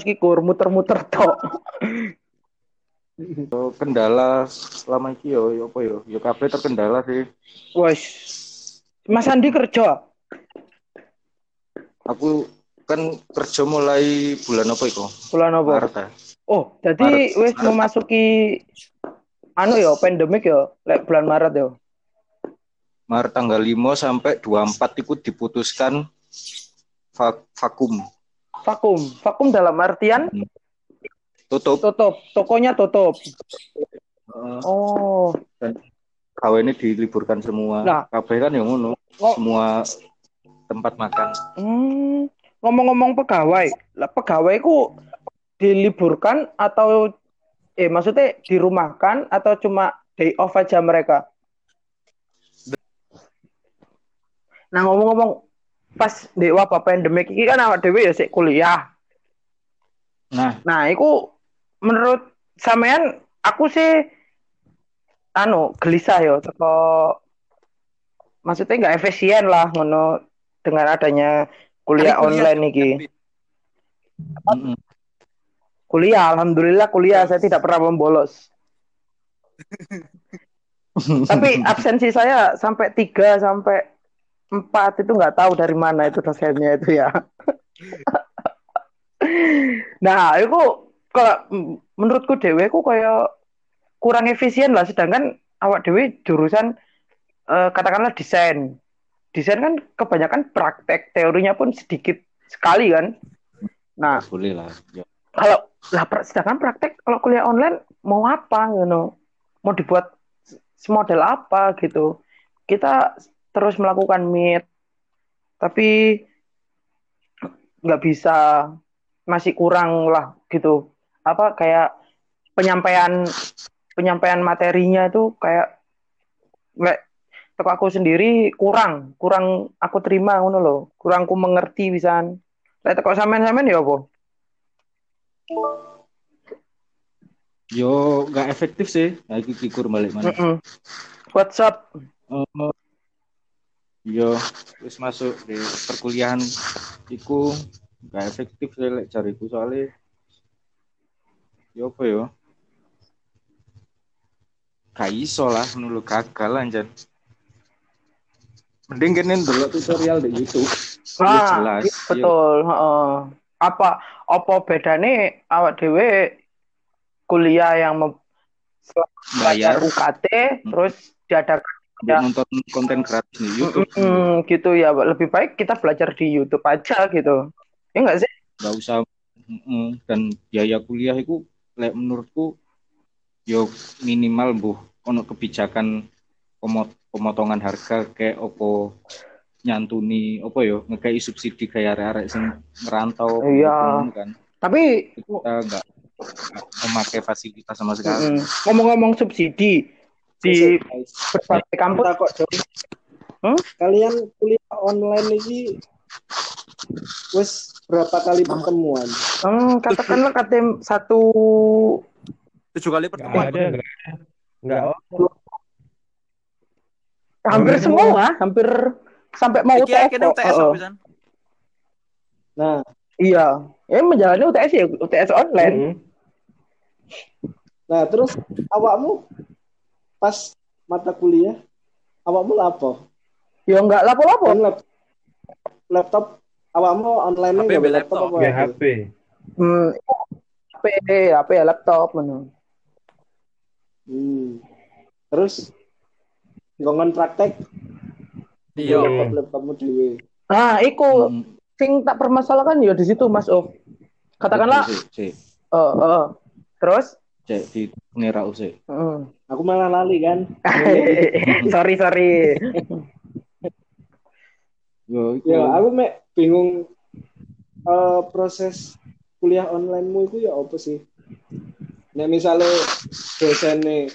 Mas Kikur muter-muter tok. Yo, kendala selama ini yo yo apa yo yo kabeh terkendala sih Wes. Mas Andi kerja. aku kan kerja mulai bulan apa itu Bulan apa? Maret ya. Oh, jadi Maret. wis memasuki anu ya pandemik ya, lek bulan Maret ya. Maret tanggal 5 sampai 24 itu diputuskan va- vakum Vakum. Vakum dalam artian tutup tutup, tokonya tutup. Oh, KW ini diliburkan semua Nah. kabeh kan yang ngono Oh. semua tempat makan hmm. ngomong-ngomong pegawai, lah pegawai ku diliburkan atau eh maksudnya dirumahkan atau cuma day off aja mereka? Nah ngomong-ngomong pas di wabah pandemik ini kan awak dewe ya sik kuliah. nah Nah, itu menurut sampean aku sih anu gelisah ya teko maksudnya nggak efisien lah ngono dengan adanya kuliah kuliah online iki. mm-mm. Kuliah, alhamdulillah kuliah saya tidak pernah membolos. Tapi absensi saya sampai tiga sampai empat itu nggak tahu dari mana itu dosennya itu ya. nah, itu kalau menurutku dewe ku kayak kurang efisien lah. Sedangkan awak dewe jurusan eh, katakanlah desain. Desain kan kebanyakan praktek, teorinya pun sedikit sekali kan. Nah, boleh lah Ya. kalau lah sedangkan praktek kalau kuliah online mau apa you know mau dibuat semodel apa gitu kita terus melakukan meet tapi nggak bisa masih kurang lah gitu apa kayak penyampaian penyampaian materinya itu kayak nggak teko aku sendiri kurang kurang aku terima ngono loh kurang ku mengerti bisa Lek teko sampean-sampean ya apa? yo nggak efektif sih iki kikur balik mana Mm-mm. WhatsApp. Eh, yo wis masuk di perkuliahan iku nggak efektif sih lek cariku soalnya yo apa yo gak iso lah nulu gagal anjan mending kene ndelok tutorial di YouTube Ya, Ah, jelas. iya, betul. heeh. Apa apa bedane awak dhewe kuliah yang bayar UKT terus diadakan Ya. nonton konten gratis di YouTube Mm, gitu ya. Lebih baik kita belajar di YouTube aja gitu. Ya enggak sih? nggak usah mm, dan biaya kuliah itu menurutku yo minimal bu ono kebijakan pemot- pemotongan harga kayak opo nyantuni opo yo ngekei subsidi kayak arek-arek sing merantau Iya. kan Tapi kita nggak nggak memakai fasilitas sama sekali mm, ngomong-ngomong subsidi di berbagai kampus kok dong. Hmm? Kalian kuliah online ini wes berapa kali pertemuan? hmm, katakanlah KTM satu Tujuh kali pertemuan. ada, nggak ada. Nggak. hampir Hampir semua, hampir sampai mau Iki UTS kok. UTS Heeh. pisan. Nah, Iya, ya menjalani UTS ya, UTS online. Mm-mm. nah terus awakmu pas mata kuliah awakmu lapo? Ya enggak lapo-lapo. Kan lap- laptop awakmu online HP, laptop laptop. apa? Ya HP. Hmm, HP, HP ya laptop mana. Hmm. Terus ngongon praktek Iya. laptop laptopmu dewe. Nah, iku Hmm, sing tak permasalahkan ya di situ Mas Of. Katakanlah, cek cek eh eh. terus cek di ngira usai hmm. Aku malah lali kan. sorry sorry. yo Ya, aku mek bingung eh, proses kuliah onlinemu itu ya apa sih? Nek misalnya dosennya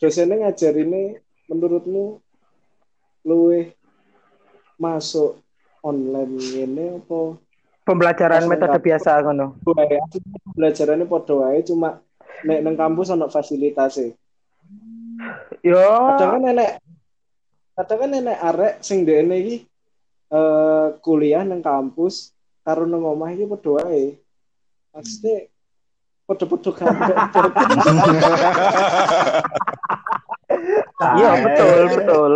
dosennya ngajarinnya menurutmu luwih masuk online ini apa Pembelajaran metode biasa ngono. wae belajarannya podo wae cuma nek nang kampus ono fasilitasnya Yo, kadang kan nenek kadang kan nenek arek sing dene iki eh kuliah nang kampus karo nang omah iki podo wae Pasti podo-podo gambek. Iya betul betul.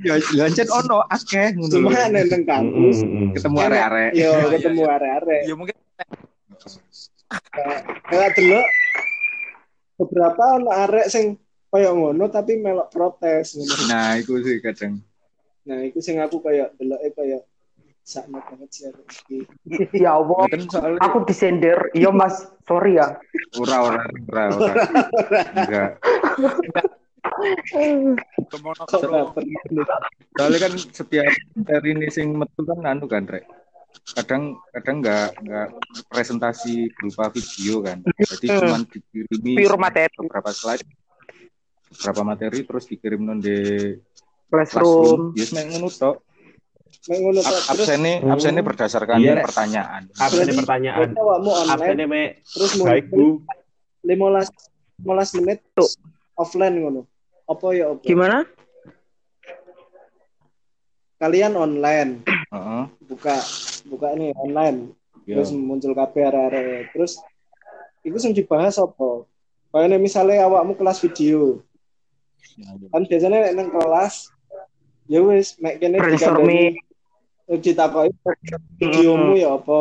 Ya lancet ono akeh ngono. Cuma neng neng kampus ketemu arek-arek. yo ketemu arek-arek. Ya mungkin Kayak dulu beberapa anak arek sing koyo ngono tapi melok protes ngono. Nah, iku sih kadang. Nah, itu sing aku kayak deloke kayak sakno banget sih iki. Ya Allah. Aku disender. Iya Mas, sorry ya. ora ora ora ora. Enggak. kemono. Soalnya kan setiap materi ini sing metu kan anu kan, Rek. Kadang kadang nggak nggak presentasi berupa video kan. Jadi Hmm. cuma dikirimi Pure materi. beberapa slide, beberapa materi terus dikirim non di Classroom. Yes, ngono tok. Mek ngono tok. Ab- terus Absennya Hmm. absennya berdasarkan Rek. pertanyaan. Absen Berarti- pertanyaan. Absennya me terus baik muncul bu. 15 15 menit Tuh. offline ngono. Apa ya apa? Gimana? Kalian online Heeh. buka buka ini online Ya. terus muncul kabeh arek-arek. Terus itu sing dibahas apa? Kayaknya misalnya awakmu kelas video, kan biasanya nek nang kelas ya wis nek kene Brainstorming. dikandani- ditakoki videomu ya apa?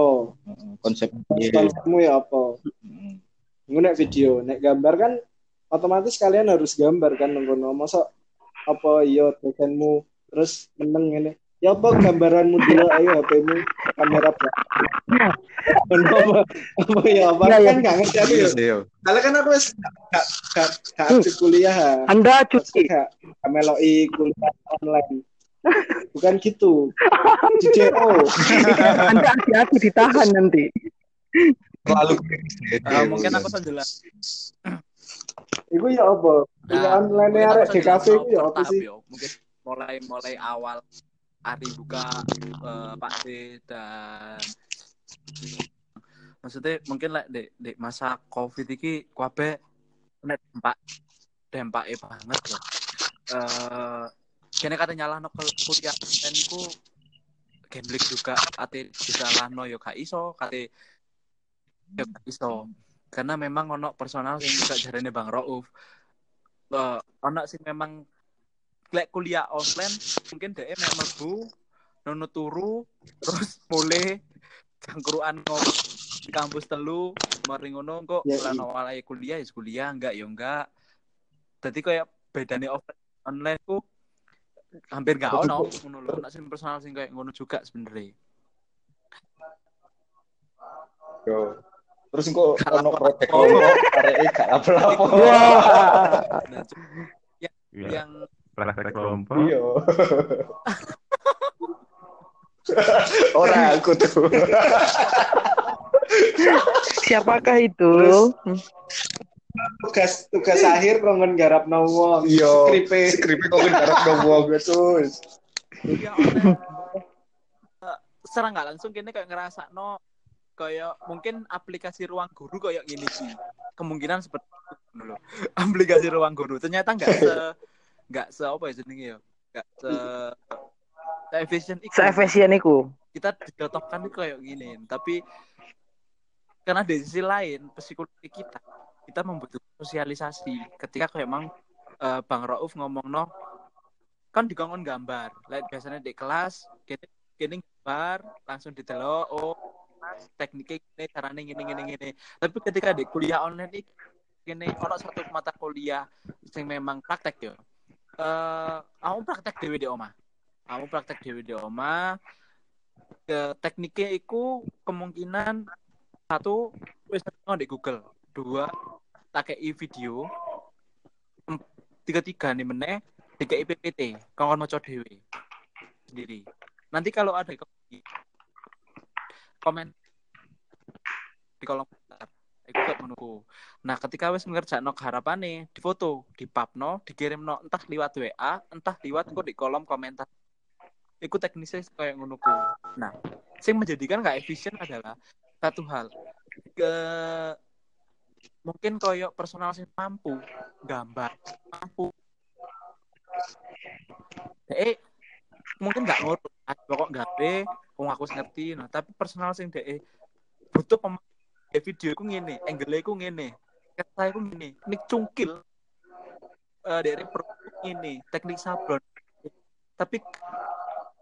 Heeh. Konsep Konsepmu ya apa? Heeh. Ngono nek video, nek gambar kan otomatis kalian harus gambar kan kono. Masa apa iya dosenmu terus meneng ngene. Ya apa gambaranmu dulu ayo HP-mu kamera belakang. Ngono apa? Apa ya apa Iya, iya. kan gak ngerti aku ya. Iya sih, yo. Soalnya kan aku wis gak gak gak kuliah. Anda cuti. gak gak meloi kuliah online. Bukan gitu. DO. Anda hati-hati ditahan nanti. Terlalu Eh, mungkin aku saja Iku ya apa? Kuliah online arek di kafe iku ya apa sih? Mungkin mulai mulai awal hari buka eh, Pak D dan maksudnya mungkin like, di, masa covid ini kabeh nek dampak dampak banget loh. Eh kene kata nyalah no kuliah online ku gambling juga ate bisa no yo gak iso kate yo gak iso karena memang ono personal yang juga jarene Bang Rauf eh ono sing memang lek kuliah online mungkin dhek mek mlebu nono turu terus mulai cangkruan di kampus telu mari ngono kok Ya, lan iya. awalnya kuliah ya kuliah enggak ya enggak jadi kayak bedane offline online ku hampir gak ono ngono lho nek sing personal sing kayak ngono juga sebenarnya Yo. Terus kok Gak ono proyek kelompok areke gak lapo-lapo. Wah. Nah, cu- Ya. yang Praktek kelompok. Iya. Ora aku tuh. Siapakah itu? Terus- Tugas tugas akhir kongen garap wong. Iya. Skripe. Skripe kok garap dong wong terus. kuliah online Eh, secara nggak langsung kini kayak ngerasa no kayak mungkin aplikasi ruang guru kayak gini sih kemungkinan seperti itu dulu aplikasi ruang guru ternyata nggak se nggak se apa ya jenenge ya? Nggak se se efisien itu Se-efisien iku. kita dicontohkan itu kayak gini tapi karena di sisi lain psikologi kita. Kita membutuhkan sosialisasi. Ketika kayak emang eh, bang Rauf ngomong no kan dikongkon gambar. Like biasanya di kelas kini kini gambar langsung ditelok oh tekniknya gini caranya gini gini gini. Tapi ketika di kuliah online ini gini ono satu mata kuliah yang memang praktek ya eh kamu praktek dewi di oma kamu praktek dewi di oma ke tekniknya itu kemungkinan satu wis di Google. Dua pakai video. Tiga tiga nih meneh tiga PPT kawan mau dewe sendiri. Nanti kalau ada komen di kolom komentar Iku gak menunggu. Nah, ketika wis ngerjakno harapane di foto, di papno, dikirimno entah liwat WA, entah liwat kok di kolom komentar. Iku teknisnya kayak ku. Nah, yang menjadikan gak efisien adalah satu hal. Ke mungkin koyo personal sing mampu gambar, mampu. Eh, mungkin gak ngurus, Ah, pokok gawe, wong aku ngerti. Nah, tapi personal sing dek butuh pemain video ku ngene, angle ku ngene. Kata ku ngene, nik cungkil eh dari pro ini teknik sablon. Tapi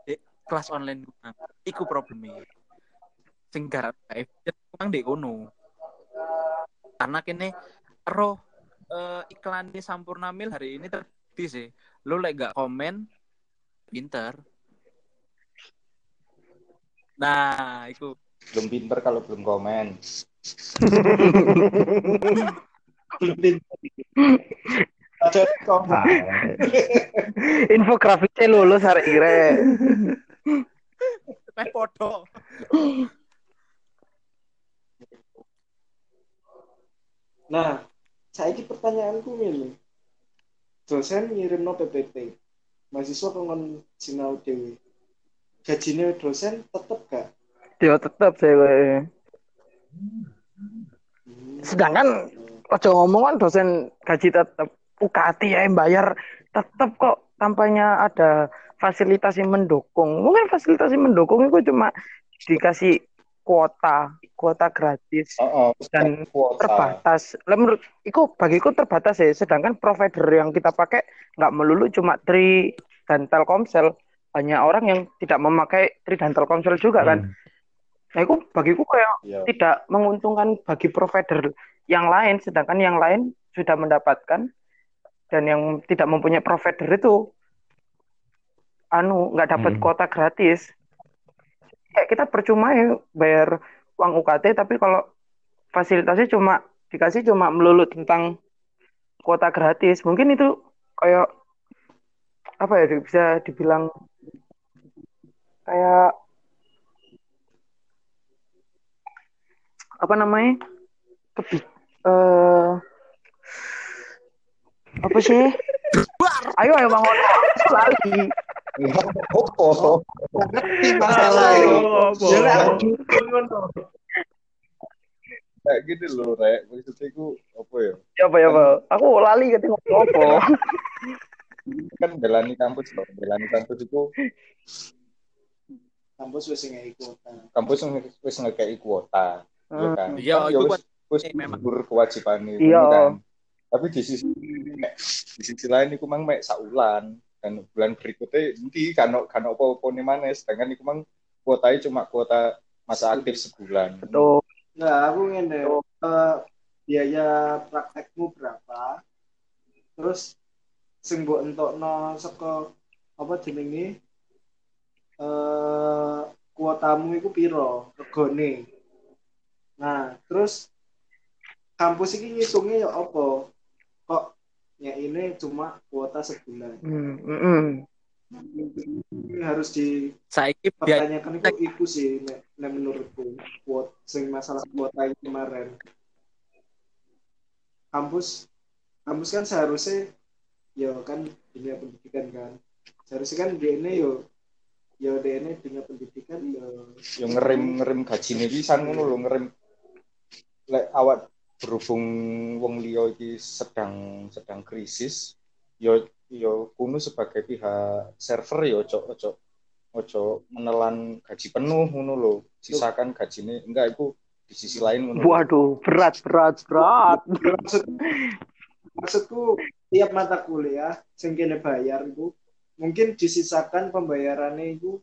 di kelas online kurang. Iku problemnya. Sing garap kurang di kono. Karena kene roh eh, iklan di Sampurna Mil hari ini terbit sih. Lu lek gak komen pinter. Nah, itu Belum pinter kalau belum komen. Ah. Infografiknya lulus hari ini. meh podo. Nah, saya pertanyaanku ini. Dosen ngirim no PPT. Mahasiswa pengen sinau dewi. Gajinya dosen tetep gak? Dia tetap saya. Hmm. Sedangkan ojo ngomong kan dosen gaji tetap UKT ya yang bayar tetap kok tampaknya ada fasilitas yang mendukung. Mungkin fasilitas yang mendukung itu cuma dikasih kuota, kuota gratis Oh, oh, Dan kuota. terbatas. Lah menurut itu bagiku terbatas ya. Sedangkan provider yang kita pakai nggak melulu cuma Tri dan Telkomsel. Banyak orang yang tidak memakai Tri dan Telkomsel juga kan. Nah itu bagiku kayak Iya. tidak menguntungkan bagi provider yang lain, sedangkan yang lain sudah mendapatkan dan yang tidak mempunyai provider itu anu nggak dapat Hmm. kuota gratis. Kayak kita percuma ya bayar uang UKT, tapi kalau fasilitasnya cuma dikasih cuma melulu tentang kuota gratis, mungkin itu kayak apa ya bisa dibilang kayak apa namanya kebi eh apa sih ayo ayo bang Ono lagi Oh, Ngerti masalah ngono. kayak gini loh, Rek. Maksudnya itu apa ya? ya apa ya apa aku lali ketika ngomong apa Kan belani kampus loh. Belani kampus itu Kampus wis ngei kuota. kampus wis- wis ngekei kuota. Ya kan? Iya, Kan ya itu wis wis Eh, memang. gugur kewajiban itu Iya. kan. Tapi di sisi di sisi lain iku mang mek saulan dan bulan berikutnya nanti kan kan apa-apa nih mana sedangkan iku mang kuotanya cuma kuota masa aktif sebulan. betul Nah, aku ngene, eh, biaya praktekmu berapa? Terus sing mbok entokno saka apa jenenge? Eh kuotamu iku piro regane? Nah, terus kampus iki ngitungnya ya apa? Kok ya ini cuma kuota sebulan. hmm, mm, mm. Ini harus di Saiki pertanyakan itu itu sih nek, nek menurutku kuot sing masalah kuota ini kemarin kampus kampus kan seharusnya ya kan dunia pendidikan kan seharusnya kan dia ini yo yo dia ini dunia pendidikan yo Yo ngerim ngerim gajine pisan ngono lho ngerim lek awak berhubung wong liya iki sedang sedang krisis yo yo kuno sebagai pihak server yo ojo ojo ojo menelan gaji penuh ngono lho. Sisakan gajine enggak itu di sisi lain ngono waduh berat berat berat. Maksud maksudku tiap mata kuliah sing kene bayar itu mungkin disisakan pembayarannya itu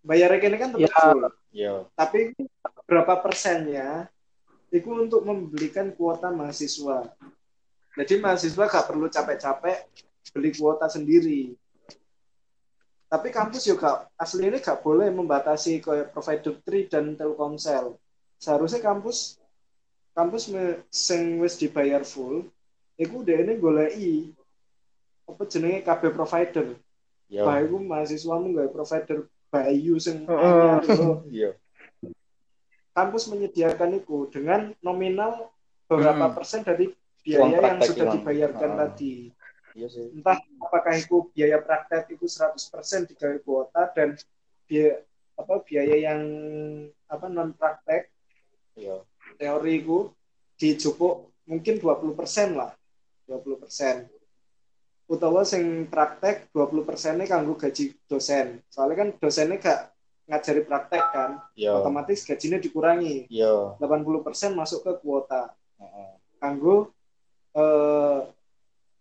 bayarnya kene kan tetap Ya. full. Yo tapi berapa persennya itu untuk membelikan kuota mahasiswa. Jadi mahasiswa gak perlu capek-capek beli kuota sendiri. Tapi kampus juga aslinya gak boleh membatasi kayak provider Tri dan Telkomsel. Seharusnya kampus kampus me, sing wis dibayar full, iku udah ini golei apa jenenge KB provider. yo iku mahasiswamu gak provider Bayu sing Heeh. Kampus menyediakan itu dengan nominal beberapa Hmm. persen dari Uang biaya yang sudah dibayarkan Ah. tadi. iya sih Entah apakah itu biaya praktek itu 100% digawe kuota dan biaya apa biaya yang apa non praktek yo teori itu dijupuk mungkin 20% lah. 20%. Utawa sing praktek 20% nya kanggo gaji dosen. Soalnya kan dosennya gak ngajari praktek kan Yo. otomatis gajinya dikurangi. Yo. 80% masuk ke kuota. Kanggo eh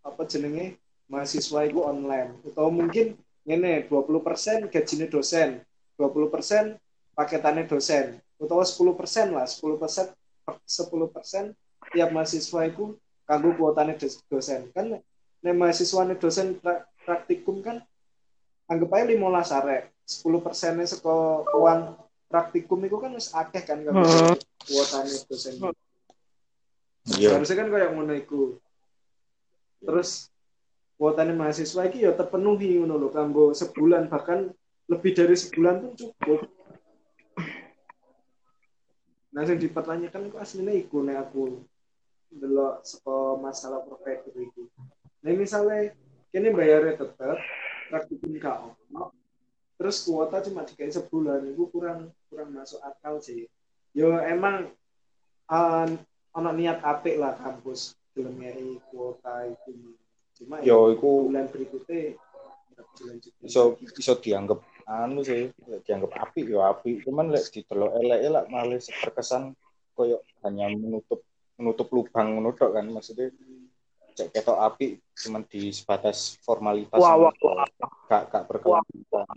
apa jenenge? Mahasiswa itu online. Atau mungkin ngene 20% gajinya dosen 20% paketannya dosen. Atau 10% lah 10% 10% tiap mahasiswa itu kanggo kuotanya dos- dosen. Kan nek mahasiswa dosen pra- praktikum kan anggap aja 15 arek 10 persennya seko uang praktikum itu kan wis akeh kan kanggo Hmm. kuotanya dosen. Yo. harusnya kan kayak ngono iku. Terus kuotanya mahasiswa iki ya terpenuhi ngono lho kanggo sebulan bahkan lebih dari sebulan pun cukup. Nah yang dipertanyakan kok aslinya iku nek aku delok saka masalah provider itu nah misalnya kini bayarnya tetap praktikum gak ono terus kuota cuma dikai sebulan itu kurang kurang masuk akal sih. Yo emang uh, ono niat apik lah kampus gelem ngei kuota itu. Cuma ya Yo iku bulan berikutnya iso iso dianggap anu sih dianggap api yo api cuman lek didelok elek lah malah terkesan koyo hanya menutup menutup lubang ngono tok kan maksudnya cek ketok api cuman di sebatas formalitas Wah, wah, tok. gak gak berkelanjutan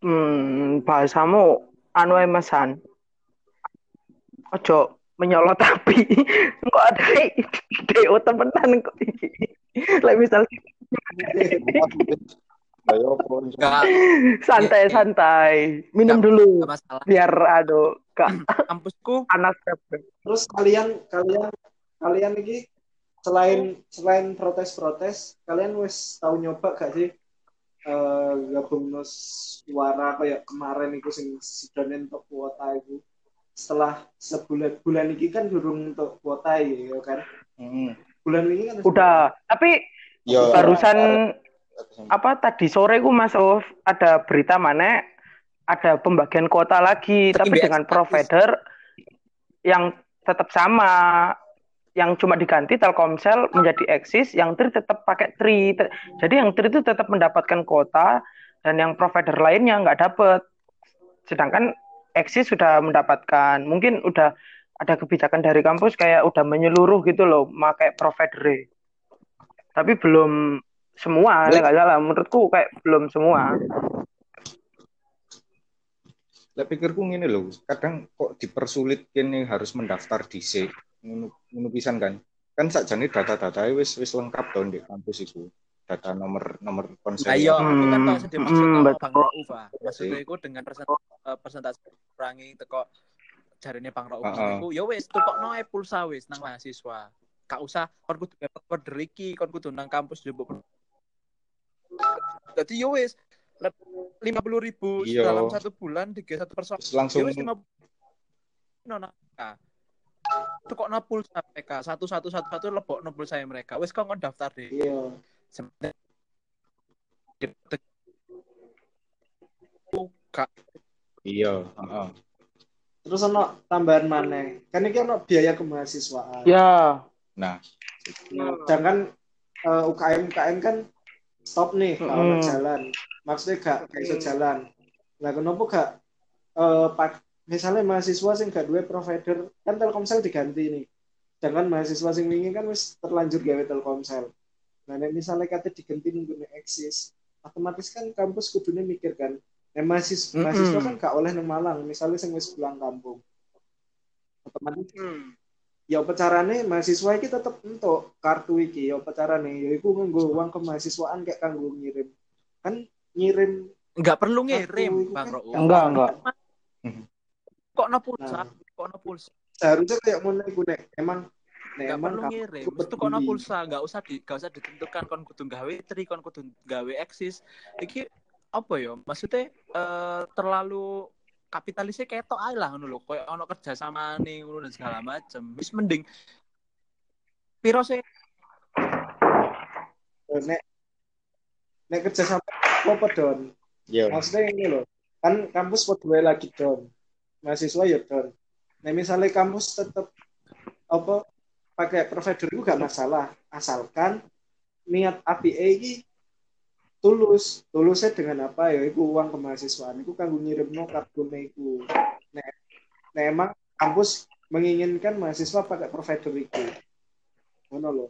Hmm, bahasamu anu ae mesan. Ojo menyolot api. Kok ada DO temenan kok iki. Lah misal Gak, santai-santai. Minum Nggak- dulu gak masalah. biar aduh gak Kampusku panas. terus kalian kalian kalian ini selain selain protes-protes kalian wes tahu nyoba gak sih eh gabung nus suara kayak kemarin itu sing sidone untuk kuota itu. Setelah sebulan bulan ini kan durung untuk kuota ya kan? Hmm. bulan ini kan Udah, tapi Yo, barusan arek- apa tadi sore ku Mas Uf ada berita mana ada pembagian kuota lagi Tapi tapi dengan provider yang tetap sama yang cuma diganti Telkomsel menjadi Axis yang Tri tetap pakai Tri. Te- jadi yang Tri itu tetap mendapatkan kuota dan yang provider lainnya nggak dapat sedangkan Axis sudah mendapatkan. Mungkin udah ada kebijakan dari kampus kayak udah menyeluruh gitu loh pakai provider tapi belum semua nggak salah. Menurutku kayak belum semua. Lek pikirku ngene lho, kadang kok dipersulit kene harus mendaftar dhisik. Ngono ngono pisan kan. Kan sakjane data-data wis wis lengkap to di kampus itu. Data nomor nomor ponsel. Nah, iya, aku kan Hmm, tau sedih maksud hmm. Bang Rauf. Maksudnya itu dengan eh, persentase kurangi teko jarine Bang Rauf iku ya wis tukokno ae pulsa wis nang mahasiswa. Gak usah kon kudu order iki, kon kudu nang kampus njupuk. Jadi ya wis lima puluh ribu Iya. dalam satu bulan tiga satu persen. Langsung Ya wis lima nona tukokno pulsa mereka satu satu satu satu lebokno pulsa mereka. Wis kok ngon daftar deh. iya Sebenarnya Buka. iya, heeh. terus ono tambahan mana kan ini ono biaya kemahasiswaan ya Nah, sedangkan eh, UKM UKM kan stop nih kalau Mm-mm. jalan maksudnya gak gak iso jalan lah kenapa gak pak misalnya mahasiswa sing gak duwe provider kan Telkomsel diganti nih sedangkan mahasiswa sing wingi kan wis terlanjur gawe Telkomsel. Nah nek misalnya kata diganti nunggu eksis otomatis kan kampus kudunya mikir kan Nah, mahasiswa, Mm-mm. mahasiswa kan gak oleh nang Malang misalnya sing wis pulang kampung. Otomatis ya apa carane mahasiswa iki tetep entuk kartu iki ya apa carane ya iku nganggo uang kemahasiswaan kayak kanggo ngirim. Kan ngirim Enggak perlu ngirim, Bang kan enggak enggak Kok no pulsa? Nah. Kok no pulsa? seharusnya kayak ngono iku nek emang nek emang perlu ngirim. Itu kok no pulsa, enggak usah di enggak usah ditentukan kon kudu gawe tri, kon kudu gawe eksis. Iki apa ya? Maksudnya eh, terlalu kapitalisnya ketok ae lah ngono lho. Kayak ono kerja sama nih ngono dan segala macem. Wis mending piro sih nek nek kerja sama apa don maksudnya ini loh kan kampus berdua lagi don mahasiswa ya don nah misalnya kampus tetap apa pakai provider itu gak masalah. Asalkan niat APA ini tulus. Tulusnya dengan apa? Ya itu uang kemahasiswaan. Itu kanggo ngirimno kartune iku nek nek emang kampus menginginkan mahasiswa pakai provider itu. Ngono lho.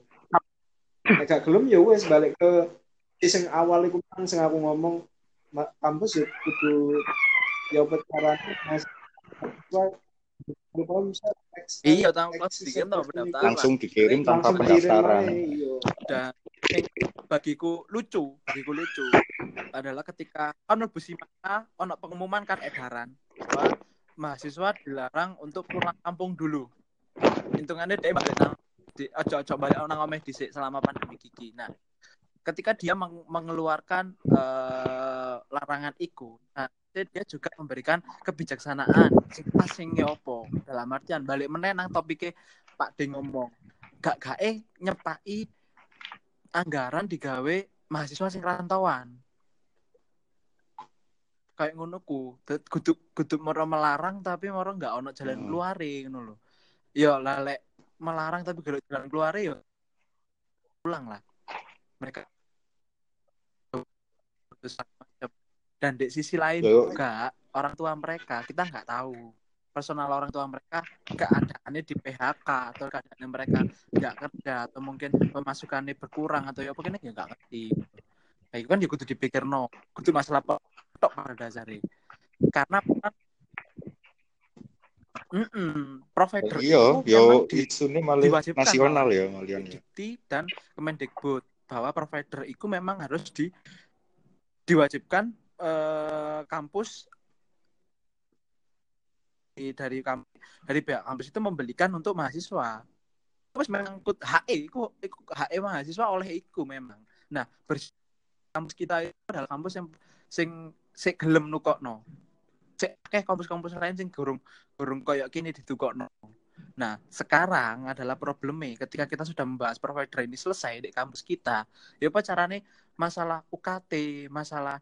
Nek gak gelem ya wes balik ke sing awal iku sing aku ngomong kampus ya kudu ya caranya mahasiswa Iya, tang eks- kelas dikit tau pendaftaran. langsung dikirim tanpa langsung pendaftaran. Iya. dan bagiku lucu bagiku lucu adalah ketika kan mlebu mana ono pengumuman kan edaran. Bahwa mahasiswa dilarang untuk pulang kampung dulu. Hitungannya dia balik nang di ojo ojo balik nang omeh dhisik selama pandemi gigi. Nah ketika dia meng- mengeluarkan eh, larangan itu nah dia juga memberikan kebijaksanaan sing pas sing opo dalam artian balik meneh nang topiknya Pak D ngomong gak gae nyepai anggaran digawe mahasiswa sing rantauan. Kayak ngono ku, kudu kudu moro melarang tapi moro nggak ono jalan Hmm. keluar ngono lho. Yo lek melarang tapi gak jalan keluar yo pulang lah. Mereka dan di sisi lain Yo. juga orang tua mereka kita nggak tahu. Personal orang tua mereka keadaannya di PHK atau keadaannya mereka nggak kerja atau mungkin pemasukannya berkurang atau ya pokoknya ya nggak ngerti. Kayak kan ya kudu dipikir no kudu masalah tok pada dasarnya karena Mm-mm. provider iya itu yo di, isune malah diwajibkan, nasional ya malian ya. Dan Kemendikbud bahwa provider itu memang harus di diwajibkan eh, kampus dari dari pihak kampus itu membelikan untuk mahasiswa. Terus mengangkut HE, itu, itu HE mahasiswa oleh iku memang. Nah, bers- kampus kita itu adalah kampus yang sing sing gelem nukokno. Sik kampus-kampus lain sing gurung gurung koyo kini ditukokno. Nah, sekarang adalah problemnya ketika kita sudah membahas provider ini selesai di kampus kita, ya apa caranya masalah UKT, masalah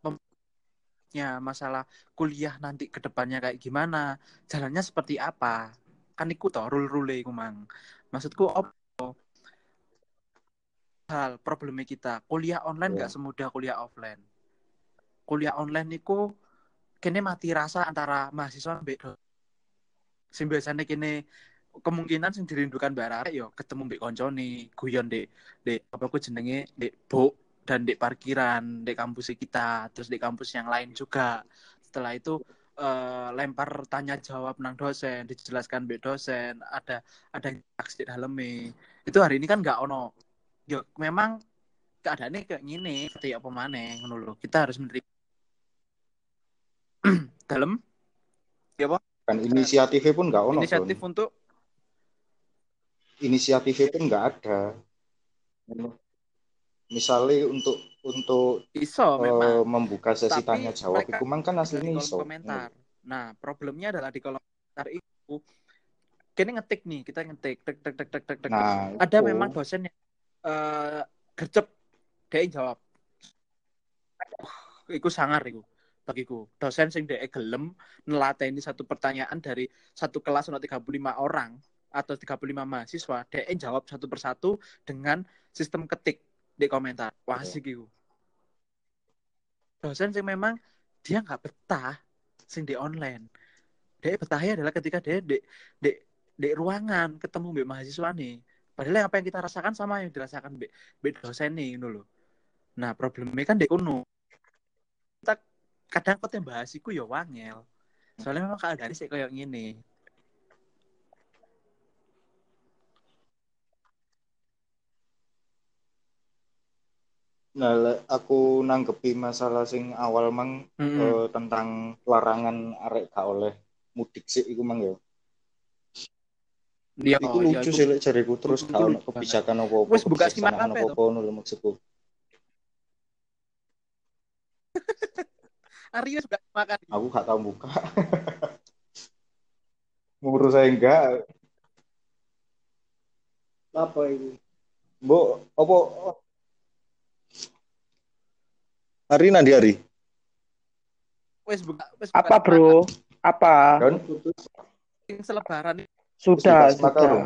pemnya, masalah kuliah nanti ke depannya kayak gimana, jalannya seperti apa. Kan iku toh rule-rule iku mang. Maksudku apa? Hal problemnya kita, kuliah online Ya. nggak semudah kuliah offline. Kuliah online iku kene mati rasa antara mahasiswa mbek sing biasanya kene kemungkinan sing dirindukan mbak Rara yo ketemu mbek koncone guyon dek dek apa ku jenenge dek bo dan dek parkiran dek kampus kita terus di kampus yang lain juga. Setelah itu eh, lempar tanya jawab nang dosen dijelaskan mbek dosen ada ada di dalamnya itu hari ini kan nggak ono. Yo memang keadaannya kayak gini kayak apa maneh ngono kita harus menerima. Dalam kan inisiatifnya pun nggak ono inisiatif Don. untuk inisiatifnya pun nggak ada misalnya untuk untuk iso memang membuka sesi Tapi tanya jawab itu mang kan aslinya kolom iso komentar. Nah, problemnya adalah di kolom komentar itu kini ngetik nih, kita ngetik tek tek tek tek tek tek. nah Ada itu. memang dosen yang eh gercep dia jawab. Uh, iku sangar iku bagiku. Dosen sing dhek gelem nelateni satu pertanyaan dari satu kelas ono 35 orang atau 35 mahasiswa, dhek jawab satu persatu dengan sistem ketik di komentar. Wah, Iya. asik iku. Dosen sing memang dia nggak betah sing di online. Dia betahnya adalah ketika dia di, di, di ruangan ketemu mbak mahasiswa nih. Padahal apa yang kita rasakan sama yang dirasakan mbak dosen nih loh. Nah problemnya kan di kuno. Kadang kok bahas iku ya wangel. Soalnya memang keadaan sih kayak gini. Nah, aku nanggepi masalah sing awal mang Mm-mm. eh, tentang larangan arek gak oleh mudik sih iku mang ya. Iya, Iku iya, lucu iku- sih lek jariku terus gak ono lucu kebijakan apa-apa. Wes buka simak kebijaksanaan kabeh, apa-apa ngono lho maksudku. Aryo sudah makan. Aku gak tahu buka. Ngurus saya enggak. apa ini Mbok apa Hari nanti hari. Wes buka, wes buka Apa bro? Apa? Don, putus Yang selebaran Sudah, makan, sudah.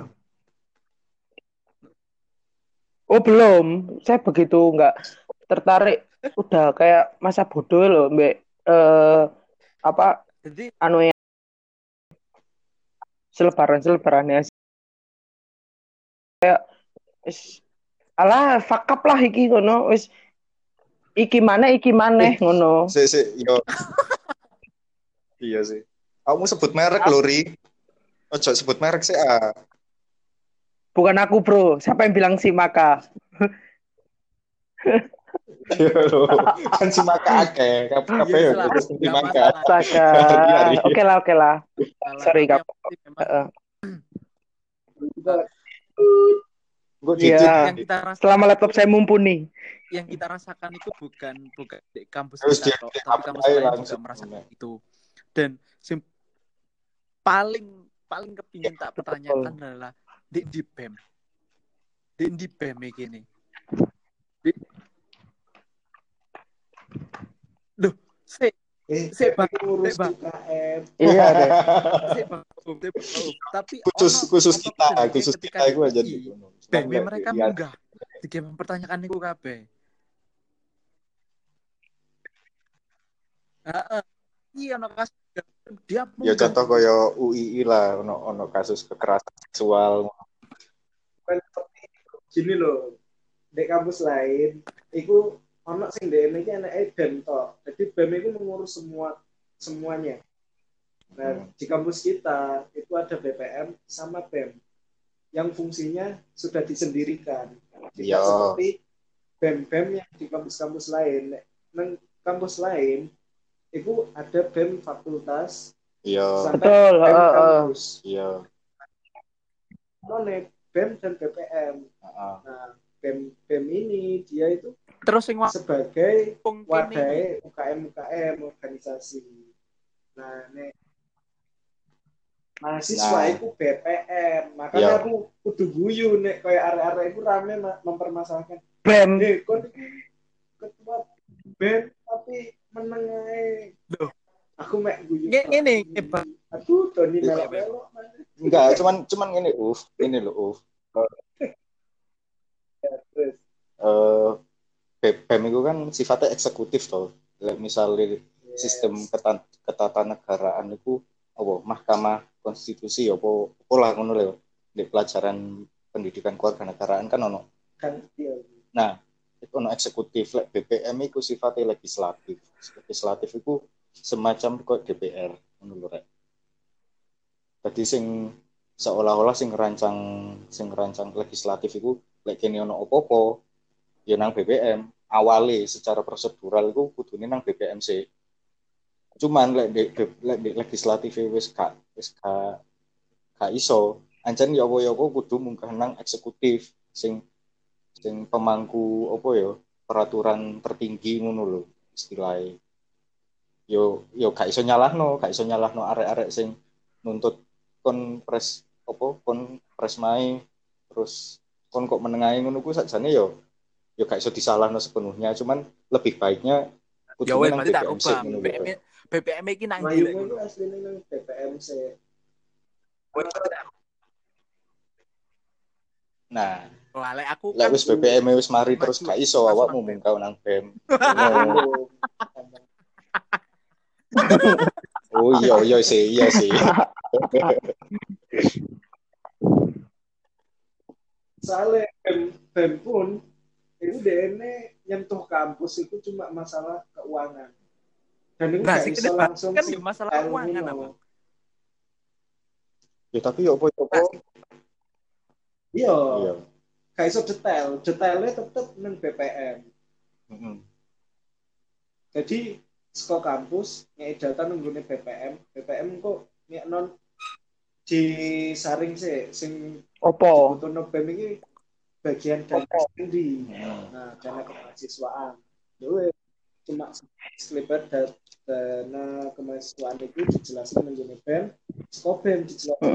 Oh belum. Saya begitu nggak tertarik udah kayak masa bodoh loh mbak eh apa Jadi anu ya selebaran selebarannya wis alah fuck up lah iki ngono wis iki mana iki maneh ngono Si, si, yo. iya sih. Kamu sebut merek lho, Ri. Ojo sebut merek sih, ah. bukan aku bro siapa yang bilang si maka Iya. Kan si maka akeh. Kabeh Iya, yo lah. terus si maka. oke lah oke lah. Sorry, Kak. Iya. yang kita rasakan selama laptop saya mumpuni yang kita rasakan itu bukan bukan di kampus Terus kita dia- tapi kampus lain juga langsung. merasakan itu dan sim- paling paling kepingin tak pertanyakan adalah di di bem di di bem iki nih di Duh, se Eh, Bang. ngurus. UKM. iya deh tapi khusus ono- khusus kita, khusus kita itu aja mereka munggah di game mempertanyakan niku kabeh Heeh. Iya, ono kasus dia Ya contoh kaya UII lah, ono ono kasus kekerasan seksual. Bukan seperti itu. Gini loh, di kampus lain, itu ono sing DN ini anaknya BEM toh. Jadi BEM itu mengurus semua semuanya. Nah, Hmm. di kampus kita itu ada BPM sama BEM yang fungsinya sudah disendirikan. Tidak Iya. seperti BEM-BEM yang di kampus-kampus lain. Nang kampus lain itu ada BEM fakultas Iya, sampai betul BEM heeh, heeh. kampus. iya. BEM dan BPM. Heeh. Nah, BEM BEM ini dia itu Terus sing sebagai wadah UKM UKM organisasi. Nah, nek mahasiswa Nah. itu BPM, makanya Iya. aku kudu guyu nek kayak area-area itu rame ma- mempermasalahkan. bem Eh, kon ketua BEM tapi meneng ae. Loh. Aku mek guyu. Ngene, Pak. Aduh, Tony melok-melok. Enggak, cuman cuman ini Uf, ini loh Uf. Ya, terus. Eh BEM itu kan sifatnya eksekutif toh. Misalnya sistem ketan, ketatanegaraan itu apa Mahkamah Konstitusi apa apa lah ngono lho. Di pelajaran pendidikan kewarganegaraan kan ono kan iya. Nah, itu ono eksekutif, lek BPM itu sifatnya legislatif. Legislatif itu semacam kok DPR, ngono lho, Rek. Jadi sing seolah-olah sing ngerancang sing ngerancang legislatif itu lek kene ono opo-opo ya nang BPM. Awale secara prosedural itu kudune nang BPM sih. Cuman lek legislatif wis gak wis iso. Ancen ya apa-apa kudu munggah nang eksekutif sing sing pemangku apa ya peraturan tertinggi ngono lho istilahnya yo yo gak iso nyalahno gak iso nyalahno arek-arek sing nuntut kon pres apa kon pres mai terus kon kok menengahi ngono ku sakjane yo yo gak iso disalahno sepenuhnya cuman lebih baiknya Ya kudune wes nang berarti tak BPM ngono lho, BPM. BPM iki nang ndi ngono? nang BPM nah Wah, lek aku lek kan wis BPM wis mari terus gak iso awakmu nang BEM. mungkau nang BEM oh iya iya sih iya sih soalnya BEM, BEM pun itu DNA nyentuh kampus itu cuma masalah keuangan. Dan itu Nah, bisa langsung kan sih ya masalah kayak keuangan apa? ya tapi yo apa yo apa iya. Iya. Gak iso detail. Detailnya tetep nang BPM Mm-mm. jadi sekolah kampus ngei data nunggune BPM BPM kok nek non disaring sih sing opo dibutuhno BEM ini bagian dana sendiri. Nah, dana kemahasiswaan. Jadi cuma da- dana kemahasiswaan itu dijelaskan menjadi BEM, skop BEM dijelaskan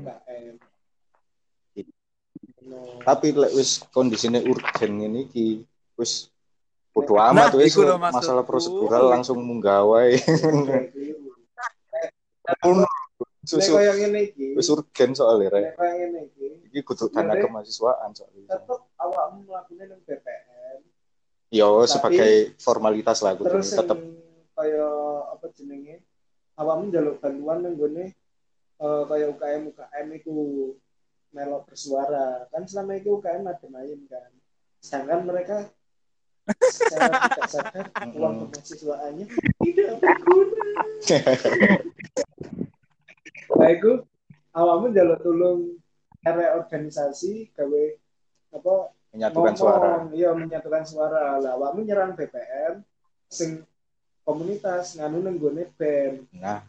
UKM. No. tapi lek wis kondisinya urgen ini ki wis bodo Nah, amat wis lho maksudku. masalah prosedural langsung ngene iki, wis urgen soalnya rek nek kaya ngene iki, kudu dana Sebenarnya- kemahasiswaan soalnya tetep awakmu mlakukan nang BPM, Yo Tapi- sebagai formalitas lah kudu terus tetep. kaya apa jenenge? Awakmu njaluk bantuan nang gone eh kaya UKM UKM iku melok bersuara. Kan selama itu UKM ada main kan. Sedangkan mereka secara tidak sadar uang kemahasiswaannya tidak berguna. Nah itu awakmu njaluk tulung area organisasi gawe apa menyatukan ngomong, suara. iya menyatukan suara lah awakmu nyerang BPM sing komunitas nganu nang gone BEM Nah,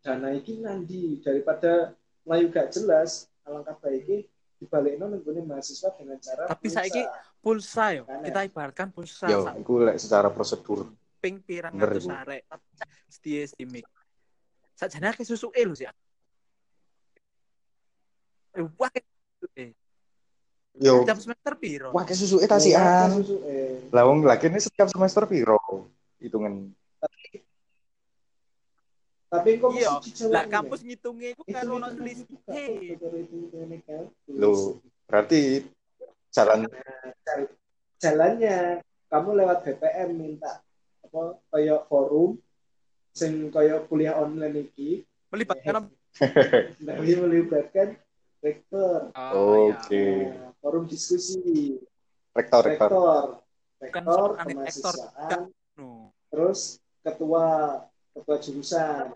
dana iki nanti daripada layu gak jelas alangkah baiknya dibalikno nang gone mahasiswa dengan cara Tapi pulsa. saiki pulsa yo. Kan, Kita ibaratkan pulsa yo sak iku lek secara prosedur. ping pirang Bener atus iku. arek. Tapi sedih estimik. Sakjane akeh susuke lho sih. Eh, wah, Yo, semester piro? wah ke susu eta sian. susu, eh. Lah wong lagi ini setiap semester piro? Hitungan. tapi kok Iya, Lah kampus ngitungnya Itu kan ono itu selisih. buka, Hei, itu itu itu ini kampus. Lo berarti jalan Cari jalannya kamu lewat BPM minta apa kayak forum sing kayak kuliah online iki melibatkan tapi melibatkan rektor Oh, iya. Oke. Nah, forum diskusi rektor rektor. rektor rektor kemahasiswaan No. terus ketua ketua jurusan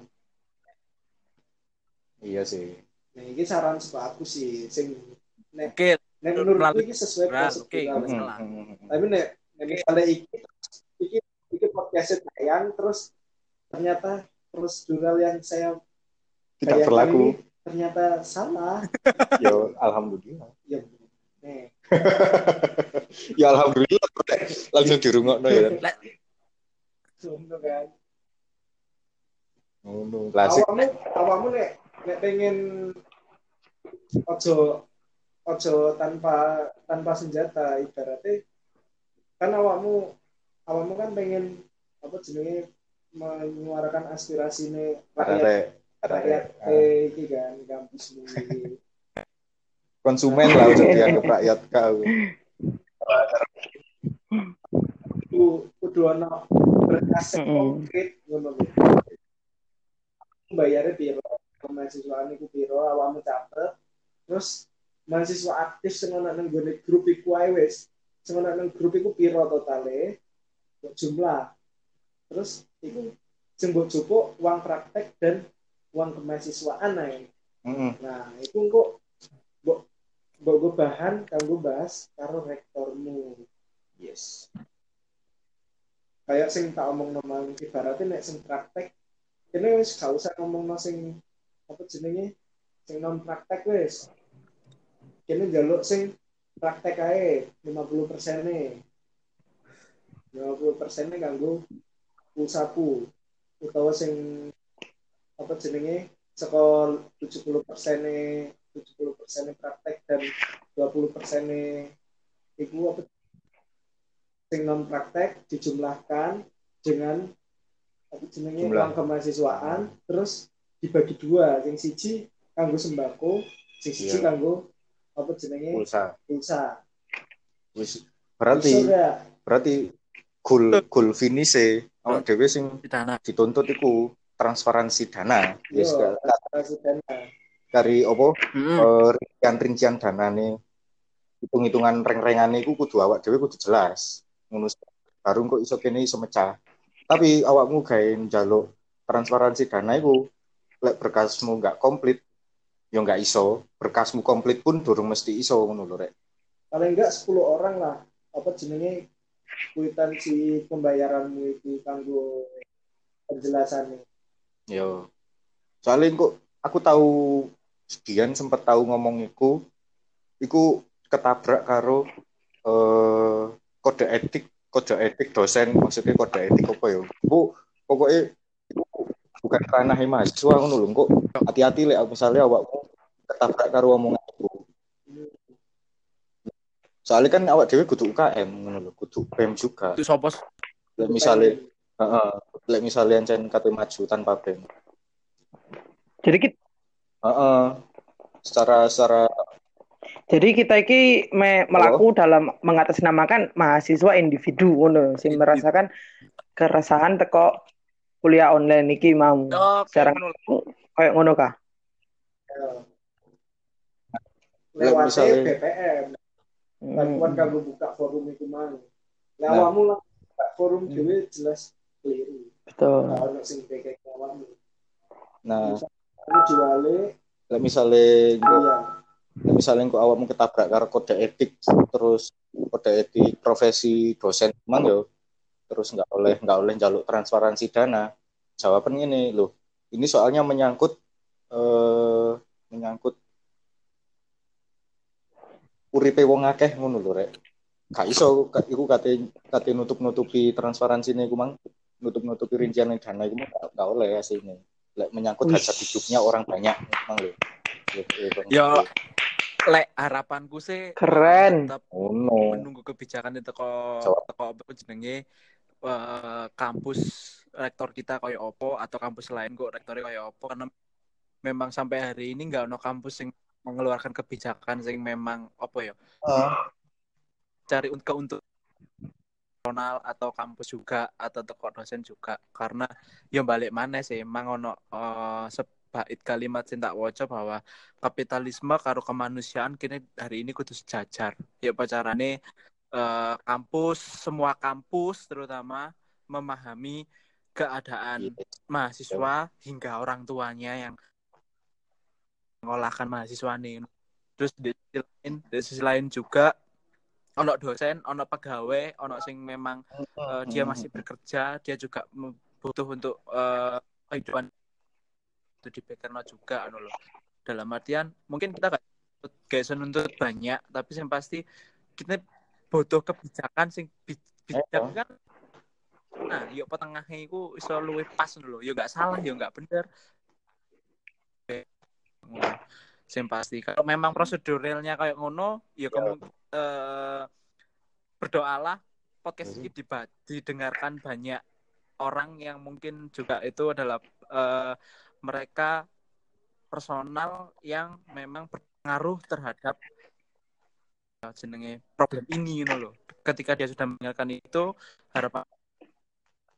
Iya sih. nah ini saran saka aku sih sing nek Oke, nek menurutku ini sesuai Nah, prosedur oke, alam. nggak salah. tapi nek nek misalnya iki iki iki podcast tayang terus ternyata prosedural yang saya Tidak berlaku. ini ternyata salah Yo alhamdulillah. ya nih ya alhamdulillah langsung dirungokno ya. Sumpah kan Ngono. Lah sik awakmu awakmu nek nek pengen ojo ojo tanpa tanpa senjata ibaratnya kan awakmu awakmu kan pengen apa jenenge menyuarakan aspirasi nih rakyat rakyat eh iki kan kampus ini konsumen lah udah dianggap rakyat kau. kudu kudu ana berkas konkret ngono. Bayarnya piro? Kemahasiswaan iku piro? Awakmu catet. Terus mahasiswa aktif sing ana nang gone grup iku ae wis. Sing ana nang grup iku piro totale? Jumlah. Terus iku mbok jupuk uang praktek dan uang kemahasiswaan ae. Heeh. Nah, itu kok mbok gue bahan kanggo bahas karo rektormu. Yes. kayak sing tak omong nomang ibaratnya nek sing praktek ini wis gak usah ngomong sing apa jenenge sing non praktek wis kini jaluk sing praktek ae 50 persen nih 50 persen nih ganggu pulsaku utawa sing apa jenenge? Sekolah 70 persen nih 70 persen praktek dan 20 persen nih iku apa? Sing non praktek dijumlahkan dengan apa jenenge? Uang kemahasiswaan terus dibagi dua. Sing siji kanggo sembako sing siji Iya. kanggo apa jenenge? Pulsa. pulsa. Wis berarti berarti goal goal finish awak dhewe sing dituntut iku transparansi dana. Yo, gak- transparansi dana. kari opo Mm-mm. eh, rincian-rincian danane hitung-hitungan reng-rengane iku kudu awak dhewe kudu jelas. Ngono baru kok iso kene iso mecah. Tapi awakmu gawe njaluk transparansi dana iku lek berkasmu nggak komplit ya nggak iso. Berkasmu komplit pun durung mesti iso ngono lho rek. paling enggak 10 orang lah apa jenenge kwitansi pembayaranmu itu kanggo penjelasannya Yo. Soalnya kok aku tahu sekian sempat tahu ngomong iku. Iku ketabrak karo eh kode etik kode etik dosen. Maksudnya kode etik apa ya bu pokoknya iku bukan ranah mahasiswa ngono lho kok. Hati-hati lek misalnya awakmu ketabrak karo omongan iku soalnya kan awak dewe kudu UKM ngono lho kudu BEM juga. Itu sopos lek misalnya heeh lek misalnya ancen kate maju tanpa BEM Jadi kita Heeh. secara secara Jadi kita iki me, melaku dalam mengatasnamakan mahasiswa individu ngono sing merasakan keresahan teko kuliah online iki mau. Oke, Secara ngono. kayak ngono kah? Lewat misalnya- BPM, bantuan Hmm. kanggo buka forum itu. Lah Nah. awakmu lah buka forum dhewe jelas keliru. Betul. Nah, sing kayak. Nah, juale misale engko iya. lek misale engko awakmu ketabrak karo kode etik terus kode etik profesi dosen emang yo terus nggak oleh nggak oleh jaluk transparansi dana. Jawabannya ini loh. Ini soalnya menyangkut eh menyangkut uripe wong akeh ngono lho rek. Gak iso iku kate kate nutup-nutupi transparansi iku mang nutup-nutupi rincian dana iku mah gak- gak oleh asline. Lek menyangkut hajat hidupnya orang banyak memang lho. Ya, ya, Bang. Yo, lek harapanku sih Keren. tetap Oh no. menunggu kebijakan itu teko teko apa jenenge eh, kampus rektor kita koyo opo atau kampus lain kok rektornya koyo opo karena memang sampai hari ini nggak ono kampus yang mengeluarkan kebijakan sing memang opo ya cari untuk untuk nasional atau kampus juga atau teko dosen juga. Karena yang balik mana sih emang ono sebait kalimat sing tak waca bahwa kapitalisme karo kemanusiaan kini hari ini kudu sejajar. Ya pacarane eh, kampus semua kampus terutama memahami keadaan mahasiswa hingga orang tuanya yang mengolahkan mahasiswa nih. Terus di sisi lain di sisi lain juga ono dosen ono pegawai ono sing memang eh, dia masih bekerja dia juga butuh untuk eh, kehidupan. Itu dipikirno juga anu loh. Dalam artian mungkin kita gak gak nuntut banyak tapi yang pasti kita butuh kebijakan sing bi- bijak Eh, kan? Nah yuk petengahnya itu iso luwih pas loh. Yuk gak salah yuk gak bener. Sing pasti kalau memang proseduralnya kayak ngono ya kamu eh, berdoalah podcast ini diba- didengarkan banyak orang yang mungkin juga itu adalah eh, mereka personal yang memang berpengaruh terhadap eh, jenenge problem ini you know loh. Ketika dia sudah meninggalkan itu harapan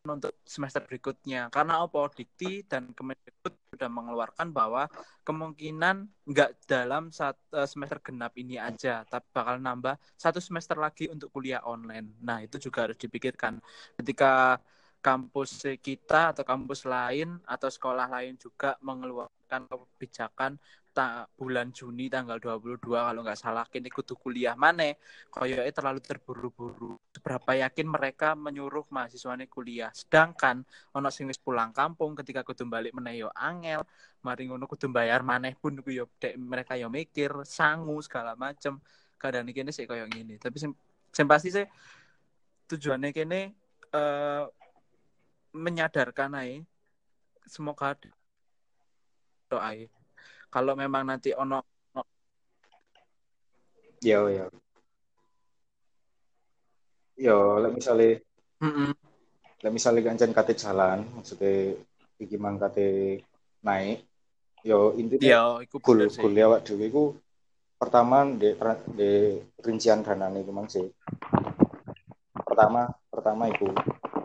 untuk semester berikutnya. Karena apa Dikti dan Kemendikbud sudah mengeluarkan bahwa kemungkinan nggak dalam saat eh, semester genap ini aja tapi bakal nambah satu semester lagi untuk kuliah online. Nah itu juga harus dipikirkan. Ketika kampus kita atau kampus lain atau sekolah lain juga mengeluarkan kebijakan ta- bulan Juni tanggal 22 kalau nggak salah. Kini kudu kuliah mana? Koyoke terlalu terburu-buru. Seberapa yakin mereka menyuruh mahasiswanya kuliah? Sedangkan ono sing wis pulang kampung ketika kudu balik meneh yo angel mari ngono kudu bayar maneh pun yo mereka yo mikir sangu segala macem. Kadang ini sih koyo ngene. Tapi sing pasti sih tujuannya kene eh, menyadarkan aja semoga doa kalau memang nanti ono Yo yo. Yo, lek misale Mm-mm. lek misale kancen kate jalan, maksudnya iki mang kate naik. Yo intinya ya iku sih goal awak dhewe iku pertama di di rincian danane iku mang sih. Pertama pertama iku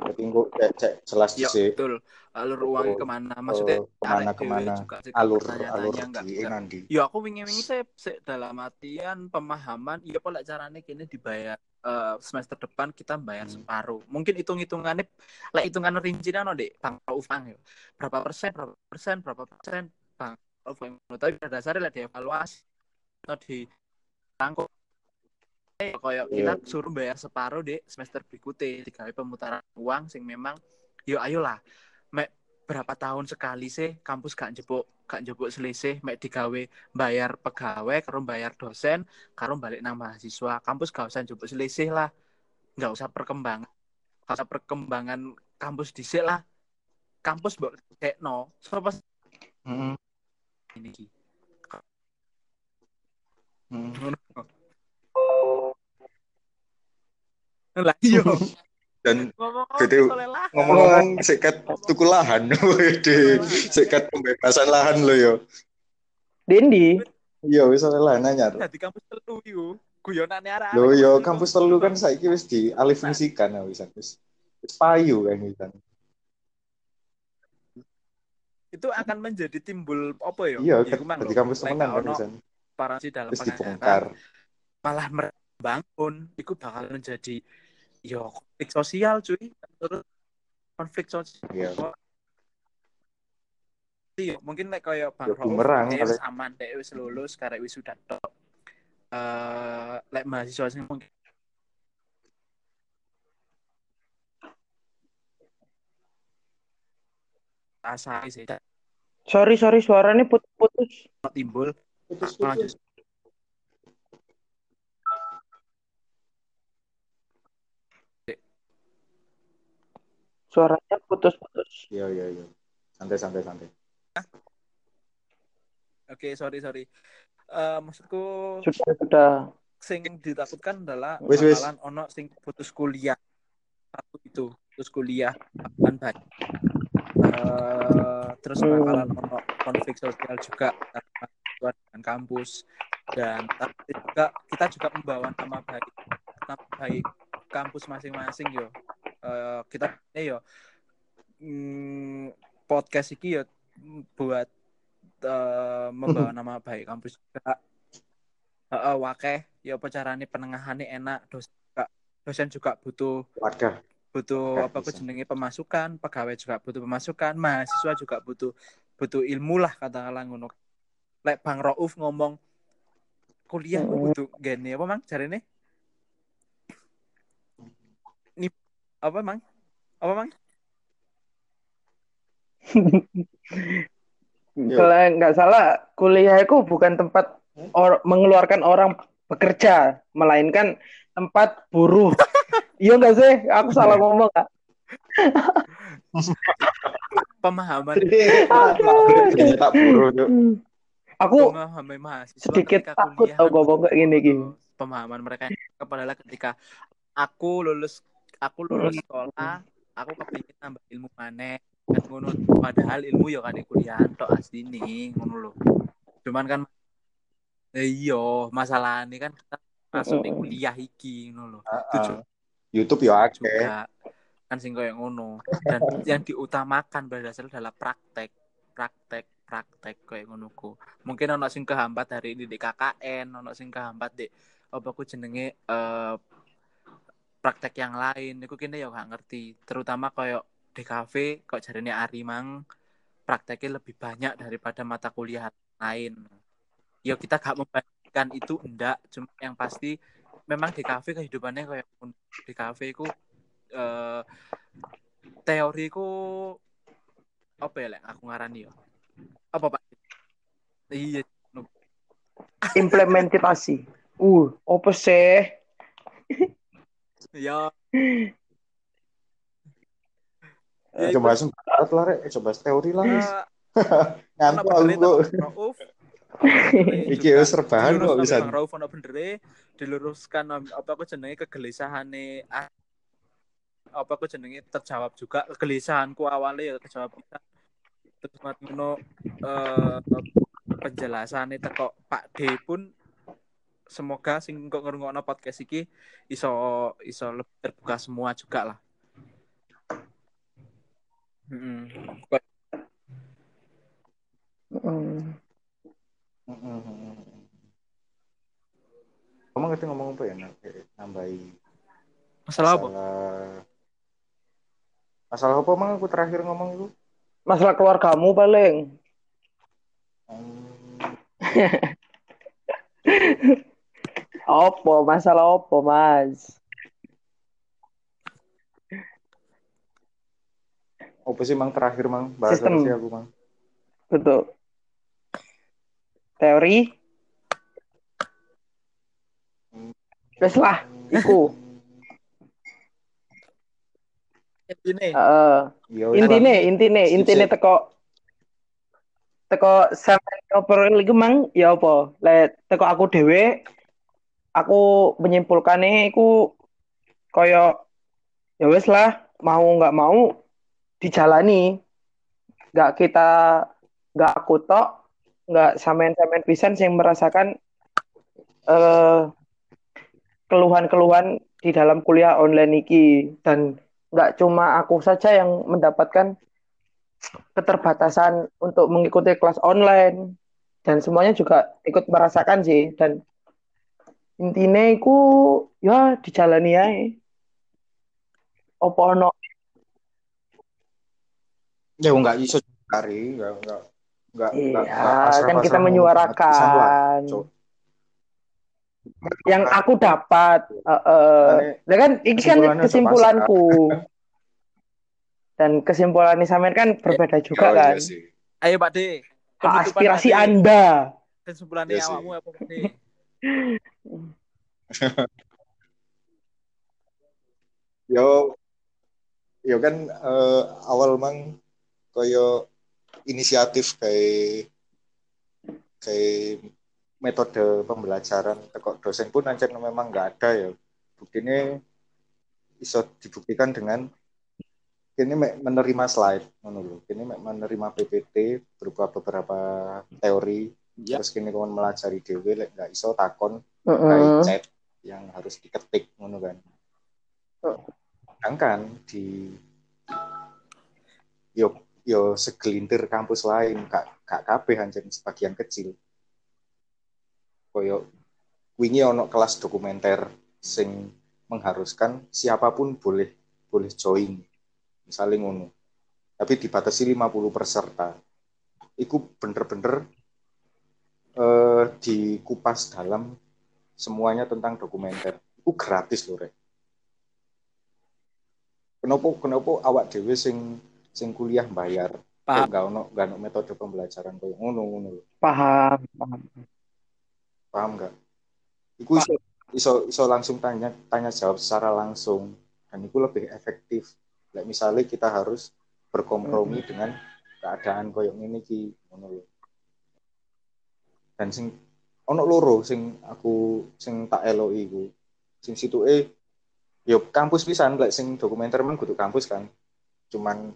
jadi engko cek cek jelas ya dhisik betul alur uangnya Oh, ke mana maksudnya eh, ke mana ke mana juga sih alur tanya-tanya alur nggak di nggak nanti. Ya aku wingi-wingi saya saya dalam artian pemahaman ya pola caranya kini dibayar eh, semester depan kita bayar Hmm. separuh. Mungkin hitung-hitungannya lah hitungan rincinya no dek Bang Rauf Ang, ya. Berapa persen, berapa persen, berapa persen Bang Rauf Ang. Tapi pada dasarnya lah dievaluasi atau di kayak kita Iya. suruh bayar separuh dek semester berikutnya digawe pemutaran uang sing memang yo ayolah. Mek berapa tahun sekali sih kampus gak jebuk gak jebuk selisih mek digawe bayar pegawai karo bayar dosen karo balik nang mahasiswa. Kampus gak usah jebuk selisih lah. Nggak usah perkembangan gak usah perkembangan kampus dhisik lah. Kampus mbok no sapa Heeh. ini heeh. Lah iya Dan ngomong Gitu. soalnya lah ngomong-ngomong sekat tuku lahan, wede, sekat pembebasan lahan lo yo. Dendi, Iya wis lah nanya. Dadi kampus telu yo. Guyonane arek Lho yo kampus telu kan saiki wis dialih fungsikan ya wis wis wis payu kan wis. itu akan menjadi timbul apa ya? Iya, Ya, iku mang di kampus temenan kan ono wisan. parasi dalam Terus pengajaran, dibongkar. malah membangun itu bakal menjadi yo konflik sosial cuy terus konflik sosial Iya. Iya, mungkin nek kaya Bang Ya, Rauf, bumerang, wis aman, dia wis lulus, karek wis sudah tok. Eh, lek mahasiswa sing mungkin asa sih Sorry, sorry, suaranya putus-putus. timbul Putus-putus. Suaranya putus-putus. Iya iya iya. Santai santai santai. Oke, sorry sorry. Eh, maksudku Sudah, sudah. sing ditakutkan adalah Wis, wis. ono sing putus kuliah satu itu putus kuliah bakalan banyak Eh, terus Hmm. bakalan ono konflik sosial juga mahasiswa dengan kampus dan tapi juga kita juga membawa nama baik nama baik kampus masing-masing yo Eh, kita yo mm, podcast iki yo buat eh, membawa nama baik kampus juga Heeh, wakeh ya carane penengahane enak dosen juga dosen juga butuh Wadah. butuh apa ku bisa. jenenge pemasukan pegawai juga butuh pemasukan mahasiswa juga butuh butuh ilmu lah katakanlah ngono lek Bang Rauf ngomong kuliah ku Mm. butuh gini apa mang jarene Nih, apa mang apa mang. Kalau nggak salah, kuliah itu bukan tempat or- mengeluarkan orang bekerja, melainkan tempat buruh. Iya nggak sih? Aku salah ngomong nggak? pemahaman tak buru yuk. Aku pemahaman mahasiswa sedikit takut tau ngomong kayak gini, Ki. pemahaman mereka adalah ketika aku lulus aku lulus sekolah aku kepingin nambah ilmu maneh. Kan ngono padahal ilmu ya kan di kuliah tok asline ngono lho. Cuman kan eh, iya masalah ini kan kita masuk di kuliah iki ngono lho. Tujuh YouTube ya akeh. juga kan sing koyo ngono. Dan yang diutamakan berdasar adalah praktek praktek praktek koyo ngono ku. Mungkin ono sing kehambat hari ini di KKN ono sing kehambat di apa ku jenenge eh, praktek yang lain. Iku kene ya gak ngerti. Terutama koyo di kafe kok jarine Ari mang prakteknya lebih banyak daripada mata kuliah lain. Ya kita gak membandingkan itu enggak cuma yang pasti memang di kafe kehidupannya kayak kafe ku eh teoriku apa ya aku ngarani ya? Apa pak? Iya implementasi. Uh, apa sih? Ya. Eh, ya Coba langsung barat lah rek. Coba teori lah. Eh, ono Ngantuk aku. kok. Iki wis rebahan kok bisa. Rauf ono bendere. Diluruskan um, apa aku jenenge kegelisahane ah, apa aku jenenge terjawab juga. Kegelisahanku awalnya ya terjawab bisa. Terus ngono eh penjelasannya teko Pak D pun semoga sing kok ngrungokno podcast iki iso iso lebih terbuka semua juga lah. Mm Hmm. Kamu ngerti ngomong apa ya? Nambahi Masalah apa? masalah masalah apa emang aku terakhir ngomong itu? Masalah keluargamu paling. Hmm, Apa? Masalah apa, Mas? apa sih mang terakhir mang bahasa Sistem. sih aku mang? Betul. Teori. Wes lah, iku. Heeh. Intine Mang. intine intine teko teko sampean ngobrol iku mang ya apa lek teko aku dhewe aku menyimpulkannya iku koyo ya wes lah mau nggak mau dijalani. Nggak kita nggak aku tok nggak sampean-sampean pisan yang merasakan eh, keluhan-keluhan di dalam kuliah online iki. Dan nggak cuma aku saja yang mendapatkan keterbatasan untuk mengikuti kelas online. Dan semuanya juga ikut merasakan sih. Dan intinya itu ya dijalani ya opo ono Ya nggak iso cari, nggak nggak nggak nggak- iya kan kita menyuarakan yang aku dapat. Makanya Nah kan ini kan kesimpulannya kesimpulanku dan kesimpulan sampean kan berbeda juga Oh, kan iya sih. Ayo Pak D. aspirasi Anda Kesimpulannya Iya sih. awakmu apa Pak D? Yo yo kan eh, awal mang koyo inisiatif kayak kayak metode pembelajaran. Teko dosen pun ancen memang nggak ada ya. Buktinya bisa dibuktikan dengan ini menerima slide. Kini mek menerima PPT berupa beberapa teori Ya. terus kini kawan melajari dewe lek nggak iso takon Heeh. kayak chat yang harus diketik ngono kan. Oh. Sedangkan di yo yo segelintir kampus lain kak kak kabeh anjen sebagian kecil. Koyo wingi ono kelas dokumenter sing mengharuskan siapa pun boleh boleh join. Misalnya ngono. Tapi dibatasi 50 peserta. Iku bener-bener eh, dikupas dalam semuanya tentang dokumenter. Itu gratis loh, Rek. Kenapa kenapa awak dhewe sing sing kuliah bayar? Paham. Kok Gak ono gak ono metode pembelajaran koyo ngono ngono paham paham Paham gak? Iku iso, iso iso langsung tanya tanya jawab secara langsung dan itu lebih efektif. Like misalnya kita harus berkompromi dengan keadaan koyo ngene iki ngono lho. Dan sing ono loro sing aku sing tak eloki iku. Sing situke yo kampus pisan lek sing dokumenter men kudu kampus kan. Cuman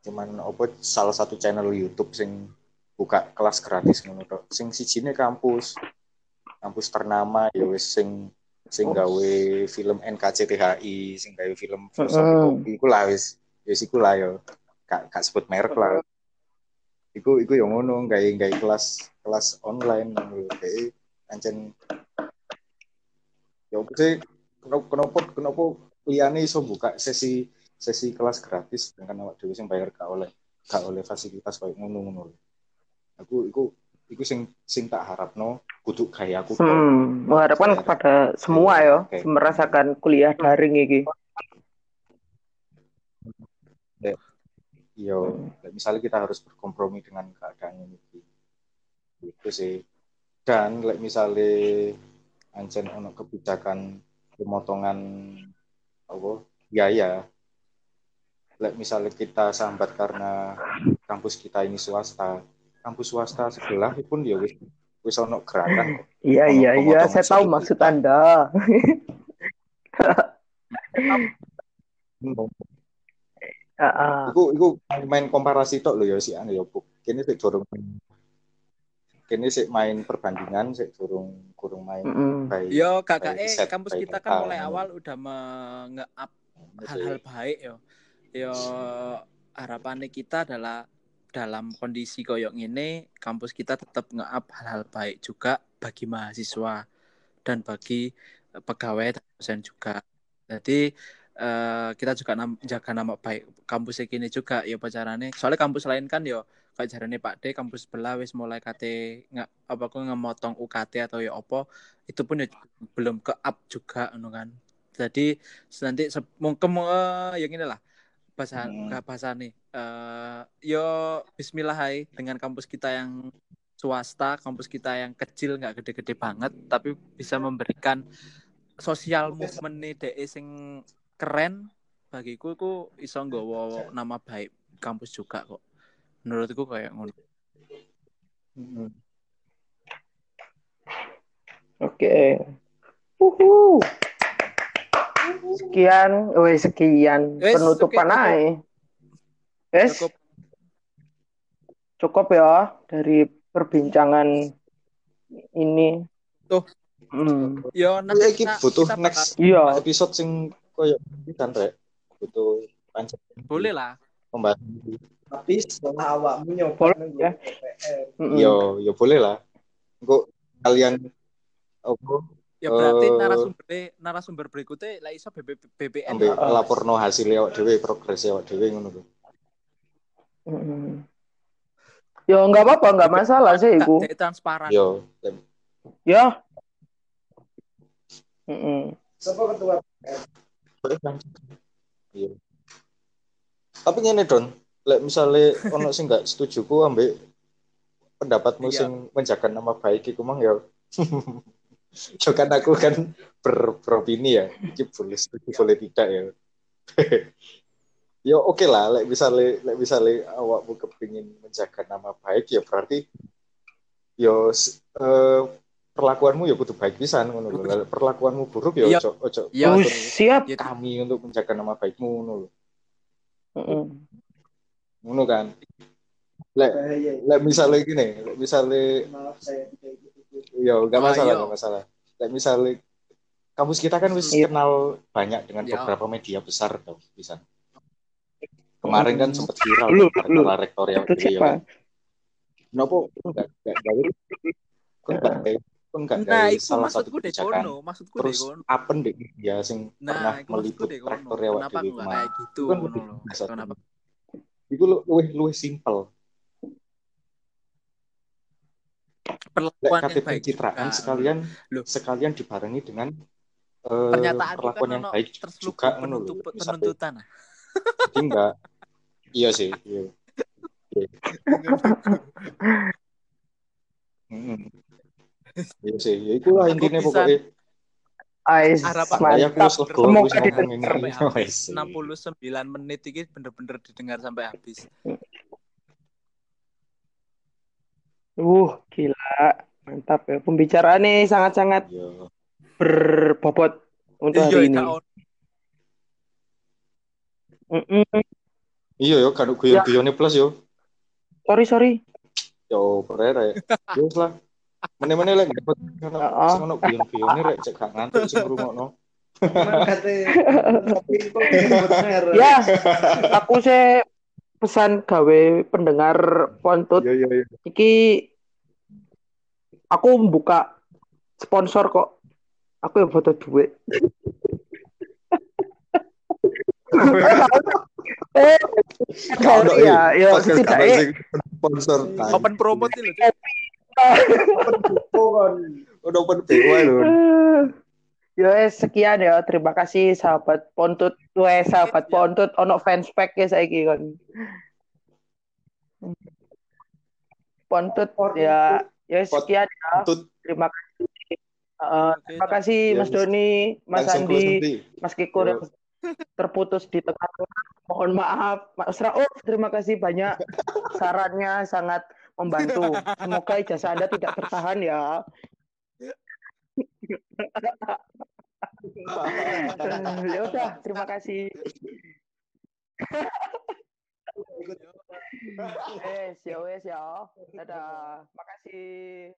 cuman apa salah satu channel YouTube sing buka kelas gratis ngono tok. Sing sijine kampus kampus ternama ya wis sing sing gawe film NKCTHI, sing gawe film filosofi kopi iku lah wis wis iku lah yo. Gak gak sebut merek lah. Iku iku yang ngono gawe gawe kelas kelas online kayak ancen ya apa sih kenapa kenapa kenapa liyane iso buka sesi sesi kelas gratis dengan awak dhewe sing bayar gak oleh gak oleh fasilitas kayak ngono-ngono. Aku iku iku sing sing tak harapno kudu gaya aku. Hmm, mengharapkan kepada semua ya Oke. merasakan kuliah daring iki. Yo, misalnya kita harus berkompromi dengan keadaan ini. Itu sih. Dan like misalnya ancen ono kebijakan pemotongan apa biaya. Like misalnya kita sambat karena kampus kita ini swasta, kampus swasta sebelah pun ya wis wis ono gerakan. Iya iya iya, pemotongan saya tahu maksud Anda. Iku iku main komparasi tok lho ya si anu ya Bu. Kene sik durung kene sik main perbandingan sik durung kurung main Mm-mm. baik. Yo KKE set, kampus kita kan mulai awal udah menge-up hal-hal baik yo. Yo harapannya kita adalah dalam kondisi koyok ini kampus kita tetap nge-up hal-hal baik juga bagi mahasiswa dan bagi eh, pegawai dan dosen juga. Jadi eh, kita juga nam- jaga nama baik kampus ini juga ya pacarannya. Soalnya kampus lain kan yo kayak jarane Pak D kampus sebelah wis mulai KT nggak apa kok ngemotong UKT atau ya apa itu pun ya belum ke up juga anu kan. Jadi nanti se- mungkin eh, yang inilah bahasa Hmm. bahasa nih eh yo Bismillah hai dengan kampus kita yang swasta kampus kita yang kecil nggak gede-gede banget tapi bisa memberikan sosial movement nih DE sing keren bagiku ku iso nggawa nama baik kampus juga kok menurutku kayak ngono Mm-mm. Oke. Uhu. Sekian, wes sekian Wes, penutupan aja. Wes, cukup cukup ya dari perbincangan ini. Tuh. Hmm. Yo nanti iki kita, butuh kita next Iya. episode sing koyo kan rek. Butuh pancet boleh lah. pembahasan. Tapi setelah awakmu nyoba ya. Yo, yo boleh lah. Engko kalian apa Ya berarti Eh. narasumber narasumber berikutnya lah iso BB, BBN. ambil Heeh. laporno hasil awak dhewe progres awak dhewe ngono. Mm-mm. Ya nggak apa-apa, nggak masalah sih iku. Jadi transparan. Yo, Ya. Mm-mm. Siapa ketua Iya. Tapi ngene Don, lek misale ono sing gak setuju ku ambek pendapatmu Iya. sing menjaga nama baik iku mang ya. Yo kan aku kan ber, beropini ya, iki boleh setuju boleh tidak ya. Yo oke lah, lek misale lek misale awakmu kepingin menjaga nama baik ya berarti yo s- eh, perlakuanmu ya kudu baik pisan ngono lho. Perlakuanmu buruk ya Iya. ojo ojo Iya, Oh, betul. siap. Ya, kami untuk menjaga nama baikmu ngono lho. Ngono kan lek bahaya? lek misalnya gini lek misalnya Maaf saya gitu. ya nggak Ah, masalah iya. nggak masalah lek misalnya kampus kita kan wis Iya. kenal banyak dengan Iya. beberapa media besar tau bisa kemarin kan sempat viral Lu, kan, lu. artikel rektorial Itu siapa? Kenapa nggak nggak gawe kan nggak Nah, itu salah satu maksudku kebijakan kono, maksudku terus apa deh ya sing pernah Nah, itu maksudku meliput deh kono. rektorial Kenapa dewe enggak kemarin kayak gitu Itu kan lebih biasa. Kenapa? itu lu luwih luwih simpel Perlakuan yang KTP baik pencitraan juga. sekalian Loh. sekalian dibarengi dengan eh, Pernyataan itu perlakuan kan yang baik juga lho. Misalnya, penuntutan. jadi enggak iya sih iya. Iya sih ya itulah Aku intinya pokoknya Ais, mantap. Semoga iya. 69 menit ini bener-bener didengar sampai habis. Uh, gila. Mantap ya. Pembicaraan ini sangat-sangat Iya. berbobot untuk Iya, hari ini. On. Mm-mm. iya yo kan guyon-guyone plus yo Sorry, sorry. yo perere yo wis lah meneh-meneh lek dapat Heeh. sing ono guyon-guyone rek cek gak ngantuk sing bener. Ya, aku sih pesan gawe pendengar pontut iya iya iya iki aku membuka sponsor kok. Aku yang foto duit. eh, Kalau ya, ya setidaknya sing sponsor tai. Open promote ini. udah open BO lho Eh, Ya wes, sekian ya. Terima kasih sahabat Pontut. Wes sahabat Pontut ono fans pack ya saiki kon. Pontut ya ya wes, Pot- sekian ya. Terima kasih. Eh, terima kasih Ya, Mas Doni, Mas Andi. Mas Kiko yang terputus di tengah-tengah. Mohon maaf, Mas Rauf. Terima kasih banyak sarannya sangat membantu. Semoga ijazah Anda tidak tertahan ya. ya udah, terima kasih. Wes, ya wes ya. Dadah. Makasih.